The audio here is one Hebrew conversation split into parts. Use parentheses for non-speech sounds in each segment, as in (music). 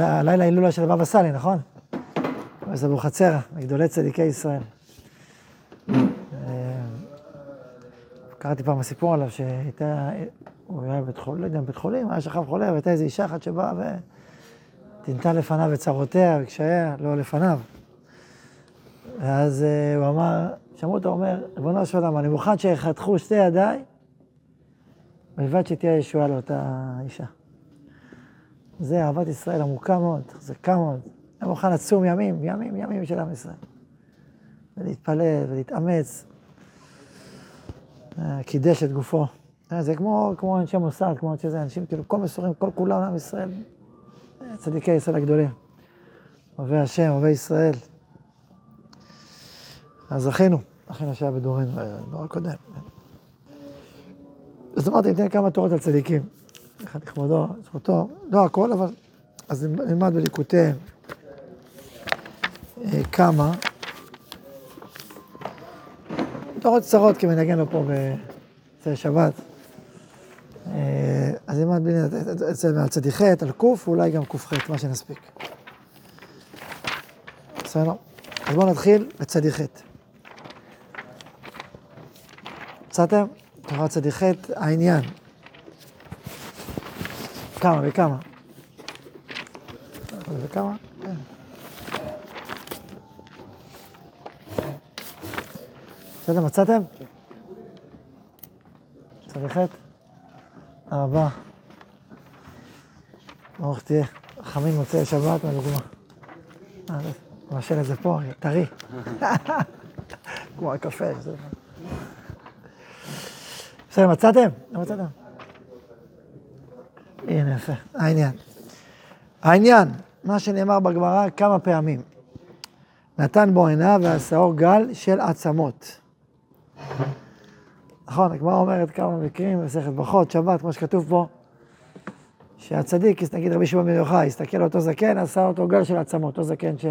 הלילה הילולה של הבבא סאלי, נכון? אז אבוחצירא, מגדולי צדיקי ישראל. אה, קראתי פעם סיפור עליו שהייתה, הוא היה בבית חולים, לא יודע, בבית חולים, היה שכב חולה, והייתה איזו אישה אחת שבאה וטינתה לפניו את צרותיה וקשייה, לא לפניו. ואז uh, הוא אמר, שמעו אותו אומר, ריבונו של עולם, אני מוכן שיחתכו שתי ידיי, בלבד שתהיה ישועה לאותה אישה. זה אהבת ישראל עמוקה מאוד, חזקה מאוד. היה מוכן לצום ימים, ימים, ימים של עם ישראל. ולהתפלל ולהתאמץ. אה, קידש את גופו. אה, זה כמו, כמו אנשי מוסד, כמו אנשי זה, אנשים כאילו, כל מסורים, כל כולם עם ישראל. אה, צדיקי ישראל הגדולים. אוהבי השם, אוהבי ישראל. אז זכינו, זכינו שהיה בדורנו, בדור הקודם. אז אמרתי, ניתן כמה תורות על צדיקים. לכבודו, זכותו, לא הכל, אבל... אז נלמד בליקוטיהם כמה. תורות קצרות לו פה בצל שבת. אז נלמד אצל על צדיק ח', על ק', ואולי גם ק"ח, מה שנספיק. בסדר? אז בואו נתחיל בצדיק ח'. מצאתם? תורת צדיק ח', העניין. כמה? וכמה? כן. בסדר, מצאתם? צריך את? אהבה. ברוך תהיה. חמים מוצאי שבת, לדוגמה. מבשל את זה פה, טרי. (laughs) כמו הקפה. בסדר, מצאתם? לא מצאתם? הנה, יפה. העניין. העניין, מה שנאמר בגמרא כמה פעמים. נתן בו עיניו והשאור גל של עצמות. נכון, הגמרא אומרת כמה מקרים במסכת ברכות, שבת, כמו שכתוב פה, שהצדיק, נגיד רבי שמעון בן יוחאי, הסתכל אותו זקן, עשה אותו גל של עצמות, אותו זקן ש...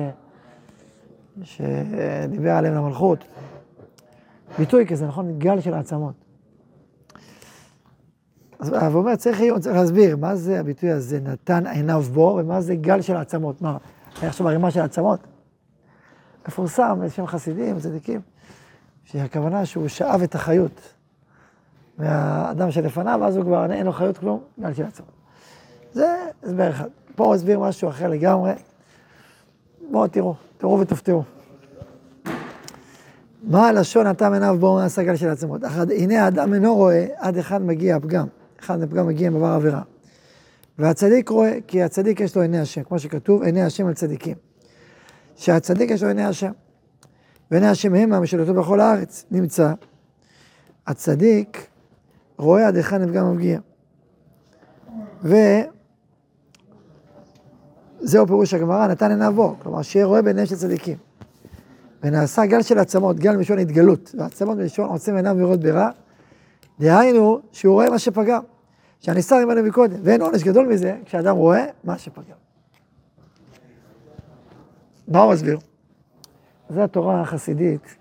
שדיבר עליהם למלכות. ביטוי כזה, נכון? גל של עצמות. אז הוא אומר, צריך, צריך להסביר, מה זה הביטוי הזה, נתן עיניו בו, ומה זה גל של עצמות? מה, היה עכשיו ערימה של עצמות? מפורסם, יש שם חסידים, צדיקים. שהכוונה שהוא שאב את החיות מהאדם שלפניו, אז הוא כבר אין לו חיות כלום, גל של עצמו. זה הסבר אחד. פה הוא הסביר משהו אחר לגמרי. בואו תראו, תראו ותופתעו. מה הלשון נתן עיניו נעשה גל של עצמות? הנה האדם אינו רואה, עד אחד מגיע הפגם. אחד הפגם מגיע עם עבר עבירה. והצדיק רואה, כי הצדיק יש לו עיני השם, כמו שכתוב, עיני השם על צדיקים. שהצדיק יש לו עיני השם. ועיני השם המה משלותו בכל הארץ. נמצא, הצדיק רואה עד היכן נפגע מפגיע. וזהו פירוש הגמרא, נתן עיניו בו, כלומר שיהיה רואה בעיניהם של צדיקים. ונעשה גל של עצמות, גל מלשון התגלות, ועצמות מלשון עוצם עיניו לראות ברע, דהיינו שהוא רואה מה שפגם, שהנסתר ממנו מקודם, ואין עונש גדול מזה כשאדם רואה מה שפגם. מה הוא מסביר? זה התורה החסידית,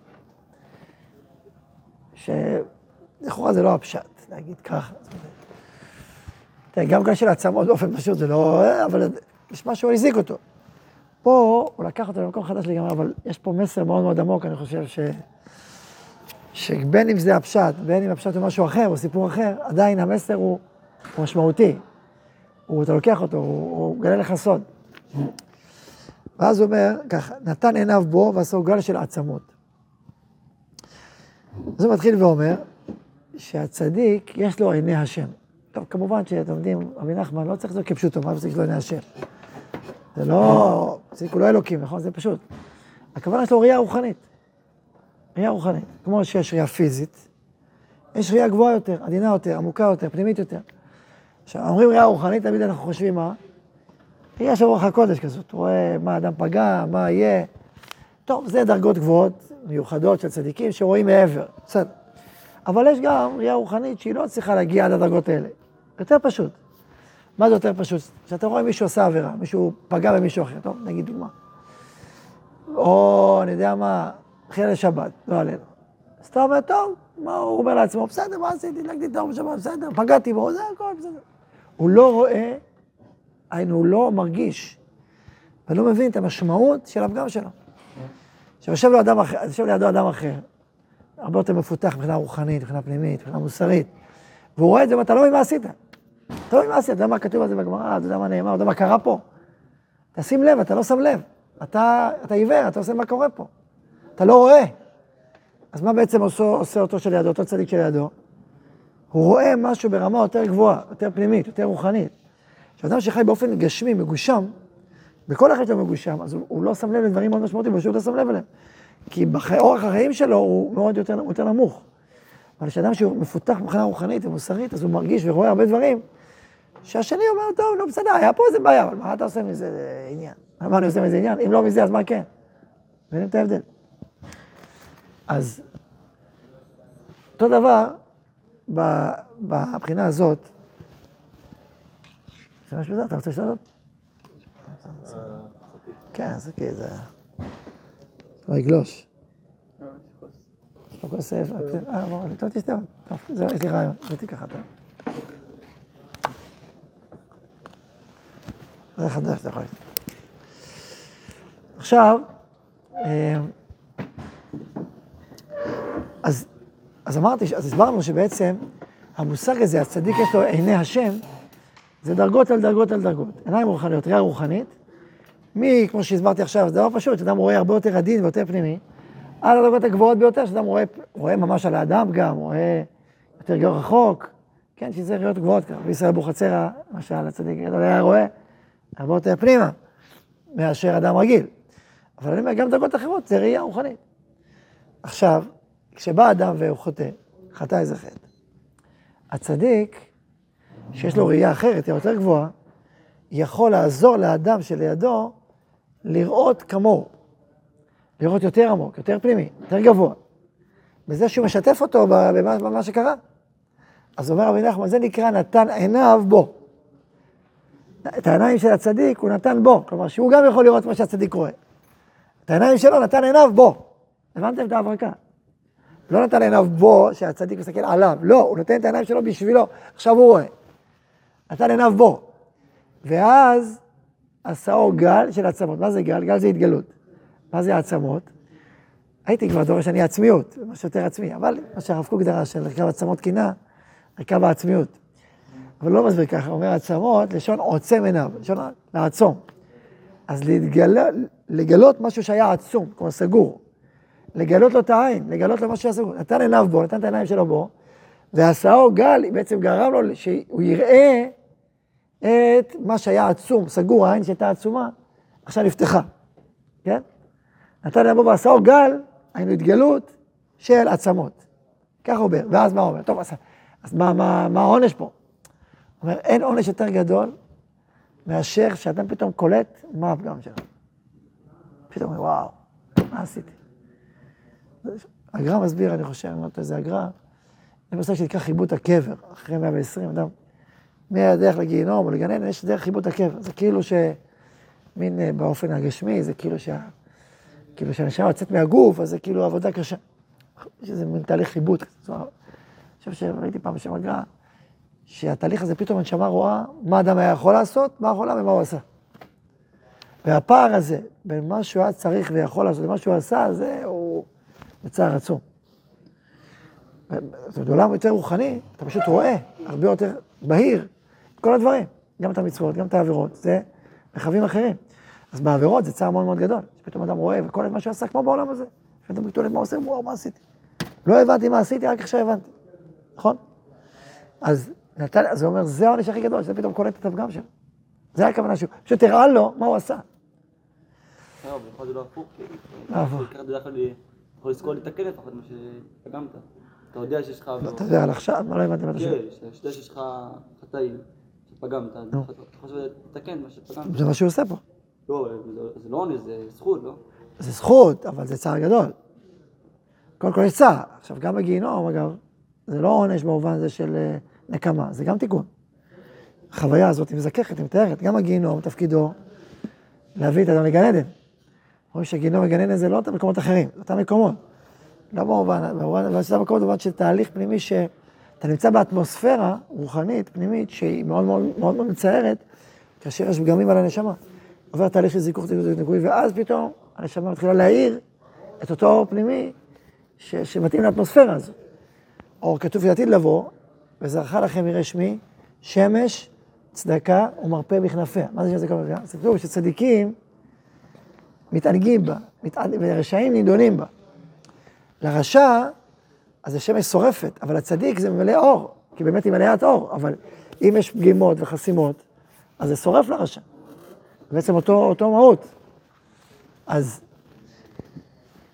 שלכאורה זה לא הפשט, להגיד ככה. תראה, גם כאן של עצמות באופן פשוט זה לא... אבל יש משהו שהזיק אותו. פה הוא לקח אותו למקום חדש לגמרי, אבל יש פה מסר מאוד מאוד עמוק, אני חושב ש... שבין אם זה הפשט, בין אם הפשט הוא משהו אחר, או סיפור אחר, עדיין המסר הוא, הוא משמעותי. הוא, אתה לוקח אותו, הוא, הוא מגלה לך סוד. ואז הוא אומר ככה, נתן עיניו בו ועשו גל של עצמות. אז הוא מתחיל ואומר שהצדיק יש לו עיני השם. טוב, כמובן שאתם יודעים, רבי נחמן לא צריך את זה כפשוטו, מה יש לו עיני השם? זה לא, צדיק הוא לא אלוקים, נכון? זה פשוט. הכוונה יש לו ראייה רוחנית. ראייה רוחנית. כמו שיש ראייה פיזית, יש ראייה גבוהה יותר, עדינה יותר, עמוקה יותר, פנימית יותר. עכשיו, אומרים ראייה רוחנית, תמיד אנחנו חושבים מה? ראייה של רוח הקודש כזאת, רואה מה אדם פגע, מה יהיה. טוב, זה דרגות גבוהות, מיוחדות של צדיקים שרואים מעבר, בסדר. אבל יש גם ראייה רוחנית שהיא לא צריכה להגיע עד הדרגות האלה. יותר פשוט. מה זה יותר פשוט? כשאתה רואה מישהו עושה עבירה, מישהו פגע במישהו אחר, טוב, נגיד דוגמה. או, אני יודע מה, חיל לשבת, לא עלינו. אז אתה אומר, טוב, מה הוא אומר לעצמו? בסדר, מה עשיתי? נגדי טוב בשבת, בסדר, פגעתי בו, זה הכל בסדר. הוא לא רואה, היינו, הוא לא מרגיש ולא מבין את המשמעות של הפגם שלו. עכשיו, יושב, לידו אדם אחר, הרבה יותר מפותח מבחינה רוחנית, מבחינה פנימית, מבחינה מוסרית, והוא רואה את זה ואתה לא מבין מה עשית. אתה לא מבין מה עשית, אתה יודע מה כתוב על זה בגמרא, אתה יודע מה נאמר, אתה יודע מה קרה פה. תשים לב, אתה לא שם לב. אתה, אתה עיוור, אתה עושה מה קורה פה. אתה לא רואה. אז מה בעצם עושה, עושה אותו שלידו, אותו צדיק שלידו? הוא רואה משהו ברמה יותר גבוהה, יותר פנימית, יותר רוחנית. כשאדם שחי באופן גשמי, מגושם, בכל החיים שלו מגושם, אז הוא, הוא לא שם לב לדברים מאוד משמעותיים, הוא פשוט לא שם לב אליהם. כי באורח החיים שלו הוא מאוד יותר, יותר נמוך. אבל כשאדם שהוא מפותח מבחינה רוחנית ומוסרית, אז הוא מרגיש ורואה הרבה דברים, שהשני אומר, טוב, נו בסדר, היה פה איזה בעיה, אבל מה אתה עושה מזה עניין? מה אני עושה מזה עניין? אם לא מזה, אז מה כן? מבינים את ההבדל. אז אותו דבר, בבחינה הזאת, משהו בזה, אתה רוצה לשאול? כן, זה כאילו, זה... לא יגלוש. לא כוסף, אה, בוא, טוב, תסתכל, טוב, זהו, יש לי רעיון, זה ככה, טוב. זה חדש, אתה יכול. עכשיו, אה, אז, אז אמרתי, אז הסברנו שבעצם המושג הזה, הצדיק יש לו עיני השם, זה דרגות על דרגות על דרגות. עיניים רוחניות, ראייה רוחנית, מי, כמו שהסברתי עכשיו, זה דבר פשוט, שאדם רואה הרבה יותר עדין ויותר פנימי, עד הדרגות הגבוהות ביותר, שאדם רואה, רואה ממש על האדם גם, רואה יותר גאו רחוק, כן, שזה ראיות גבוהות ככה. בישראל אבוחצירא, למשל, הצדיק הגדול היה רואה הרבה יותר פנימה, מאשר אדם רגיל. אבל אני אומר, גם דרגות אחרות, זה ראייה רוחנית. עכשיו, כשבא אדם והוא חוטא, חטא איזה חטא, הצדיק, שיש לו ראייה אחרת, היא יותר גבוהה, יכול לעזור לאדם שלידו לראות כמוהו, לראות יותר עמוק, יותר פנימי, יותר גבוה, בזה שהוא משתף אותו במה, במה שקרה. אז אומר רבי נחמן, זה נקרא נתן עיניו בו. את העיניים של הצדיק הוא נתן בו, כלומר שהוא גם יכול לראות מה שהצדיק רואה. את העיניים שלו נתן עיניו בו. הבנתם את ההברקה? לא נתן עיניו בו, שהצדיק מסתכל עליו, לא, הוא נותן את העיניים שלו בשבילו, עכשיו הוא רואה. נתן עיניו בו. ואז עשאו גל של עצמות. מה זה גל? גל זה התגלות. מה זה העצמות? הייתי כבר דורש אני עצמיות, משהו יותר עצמי, אבל מה שהרב קוק דרש רכב עצמות קינה, רכב העצמיות. אבל לא מסביר ככה, אומר עצמות, לשון עוצם עיניו, לשון לעצום. אז. לגלות משהו שהיה עצום, כמו סגור. לגלות לו את העין, לגלות לו שהיה סגור. נתן עיניו בו, נתן את העיניים שלו בו, ועשאו גל, בעצם גרם לו שהוא יראה את מה שהיה עצום, סגור, העין שהייתה עצומה, עכשיו נפתחה, כן? נתן להם בו ועשאו גל, היינו התגלות של עצמות. ככה הוא אומר, ואז מה הוא אומר? טוב, אז, אז מה, מה, מה העונש פה? הוא אומר, אין עונש יותר גדול מאשר שאדם פתאום קולט מה הפגם שלו. פתאום וואו, מה עשיתי? הגר"א מסביר, אני חושב, אני לא יודע איזה הגר"א, זה מושג שנקרא חיבוט הקבר, אחרי 120, אדם מהדרך לגיהינום או לגן עדן, יש דרך חיבוט הקבר. זה כאילו ש... מין אה, באופן הגשמי, זה כאילו שה... כאילו שהנשמה יוצאת מהגוף, אז זה כאילו עבודה קשה. יש איזה מין תהליך חיבוט. אני חושב שראיתי פעם בשם הגר"א, שהתהליך הזה, פתאום הנשמה רואה מה אדם היה יכול לעשות, מה יכול ומה הוא עשה. והפער הזה בין מה שהוא היה צריך ויכול לעשות למה שהוא עשה, זה הוא בצער עצום. בעולם יותר רוחני, אתה פשוט רואה הרבה יותר בהיר את כל הדברים, גם את המצוות, גם את העבירות, זה מרחבים אחרים. אז בעבירות זה צער מאוד מאוד גדול, שפתאום אדם רואה וכל מה שעשה כמו בעולם הזה. פתאום מתעולם מה עושה, וואו, מה עשיתי? לא הבנתי מה עשיתי, רק עכשיו הבנתי, נכון? אז נתן, אז הוא אומר, זה העונש הכי גדול, שזה פתאום קולט את הפגם שלו. זה הכוונה שהוא, פשוט הראה לו מה הוא עשה. לא, לא לא יכול לזכור לתקן לפחות מה שפגמת. אתה יודע שיש לך... לא, אתה יודע על עכשיו, מה לא הבנתי מה אתה שואל. כן, שאתה יודע שיש לך חטאים, שפגמת, אתה חושב לתקן מה שפגמת. זה מה שהוא עושה פה. לא, זה לא עונש, זה זכות, לא? זה זכות, אבל זה צער גדול. קודם כל יש צער. עכשיו, גם בגיהינום, אגב, זה לא עונש במובן הזה של אה, נקמה, זה גם תיקון. החוויה הזאת היא מזככת, היא מתארת. גם הגיהינום, תפקידו להביא את האדם לגן עדן. רואים שגיהינום וגן עדן זה לא אותם מקומות אחרים, זה אותם מקומות. לא במובן, במובן שזה המקום במובן של תהליך פנימי שאתה נמצא באטמוספירה רוחנית, פנימית, שהיא מאוד מאוד מאוד, מאוד מצערת, כאשר יש פגמים על הנשמה. עובר תהליך של זיכוך, ניקוי, ואז פתאום הנשמה מתחילה להאיר את אותו אור פנימי ש, שמתאים לאטמוספירה הזו. אור כתוב שעתיד לבוא, וזרחה לכם יראה שמי, שמש, צדקה ומרפא בכנפיה. מה זה צדקה ומרפא? זה כתוב שצדיקים מתענגים בה. ורשעים נידונים בה. לרשע, אז זה שמש שורפת, אבל לצדיק זה ממלא אור, כי באמת היא מלאת אור, אבל אם יש פגימות וחסימות, אז זה שורף לרשע. בעצם אותו, אותו מהות. אז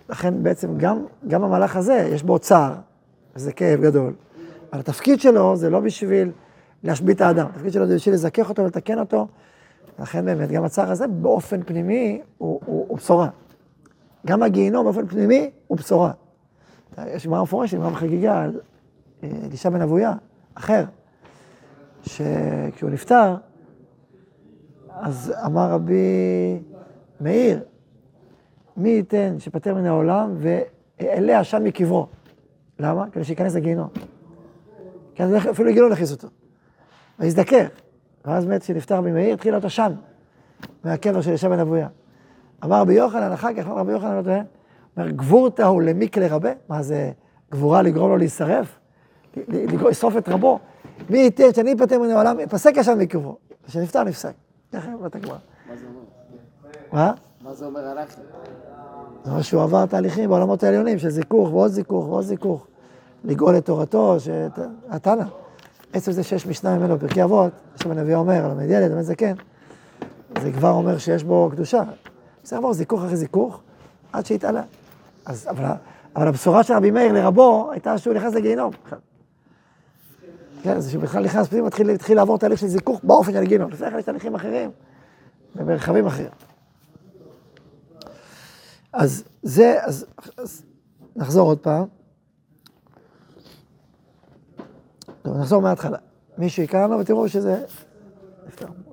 לכן בעצם גם, גם המהלך הזה, יש בו צער, וזה כאב גדול. אבל התפקיד שלו זה לא בשביל להשבית את האדם, התפקיד שלו זה בשביל לזכך אותו ולתקן אותו. לכן באמת, גם הצער הזה באופן פנימי הוא, הוא, הוא בשורה. גם הגיהינום באופן פנימי הוא בשורה. יש גמרא מפורשת, גמרא בחגיגה על אה, אלישע בן אבויה, אחר, שכשהוא נפטר, אז אמר רבי מאיר, מי ייתן שפטר מן העולם ואעלה עשן מקברו. למה? כדי שייכנס לגיהינום. כי אפילו גיהינום נכניס אותו. ויזדקר. ואז מת כשנפטר רבי מאיר, התחיל להיות עשן מהקבר של ישב בן אבויה. אמר רבי יוחנן, אחר כך אמר רבי יוחנן, לא אומר, גבורתא הוא למיקלה רבה? מה זה, גבורה לגרום לו להישרף? לשרוף את רבו? מי ייתן שאני אפטר מן העולם, פסק עשן מקברו. כשנפטר נפסק. ככה אומרת הגמרא. מה זה אומר? מה? מה זה אומר עליך? זה אומר שהוא עבר תהליכים בעולמות העליונים של זיכוך ועוד זיכוך ועוד זיכוך. לגאול את תורתו, התנא. עצם זה שיש משנה ממנו בפרקי אבות, עכשיו הנביא אומר, למד ילד, למד זקן, זה כבר אומר שיש בו קדושה. צריך לעבור זיכוך אחרי זיכוך, עד שיתעלה. אז, אבל, אבל הבשורה של רבי מאיר לרבו, הייתה שהוא נכנס לגיהינום. כן, זה שהוא בכלל נכנס פנימה, התחיל לעבור תהליך של זיכוך באופן של גיהינום. לפני כן יש תהליכים אחרים, במרחבים אחרים. אז זה, אז, אז נחזור עוד פעם. טוב, נחזור מההתחלה. מישהו יקרא לנו ותראו שזה.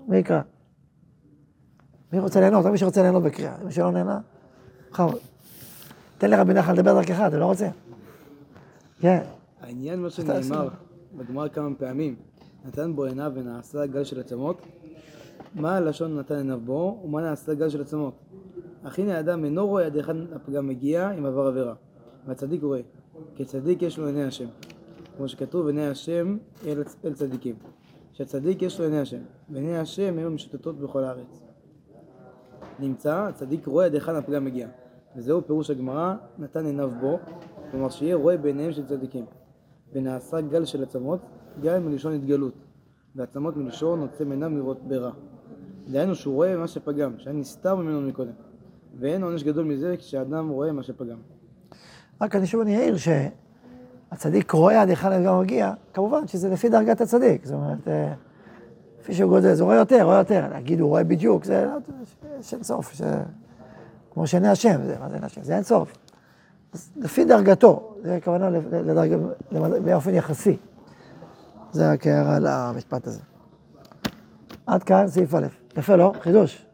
מי יקרא? מי רוצה ליהנות? רק מי שרוצה ליהנות בקריאה. מי שלא נהנה, בכבוד. תן לרבי נחל לדבר דרכך, אתה לא רוצה? כן. העניין, מה? שנאמר בגמרא כמה פעמים, נתן בו עיניו ונעשה גל של עצמות, מה הלשון נתן עיניו בו, ומה נעשה גל של עצמות? אך הנה האדם אינו רואה עד היכן הפגם מגיע אם עבר עבירה, והצדיק רואה, כי צדיק יש לו עיני השם. כמו שכתוב, עיני השם אל, אל צדיקים. שהצדיק יש לו עיני השם, ועיני השם הם משוטטות בכל הארץ. נמצא, הצדיק רואה עד היכן הפגם מגיע. וזהו פירוש הגמרא, נתן עיניו בו, כלומר שיהיה רואה בעיניהם של צדיקים. ונעשה גל של עצמות, גל מלשון התגלות, ועצמות מלשון עוצם עיניו מראות ברע. דהיינו שהוא רואה מה שפגם, שהיה נסתר ממנו מקודם. ואין עונש גדול מזה כשאדם רואה מה שפגם. רק אני שוב אני אעיר שהצדיק רואה עד היכן הפגם מגיע, כמובן שזה לפי דרגת הצדיק, זאת אומרת, אה, לפי שהוא גודל, הוא רואה יותר, רואה יותר, להגיד הוא רואה בדיוק, זה יש אין סוף, זה כמו שעיני השם, זה, מה זה עיני השם? זה אין סוף. אז לפי דרגתו, זה הכוונה לדרג... באופן יחסי. זה רק הערה למשפט הזה. עד כאן סעיף א'. יפה, לא? חידוש.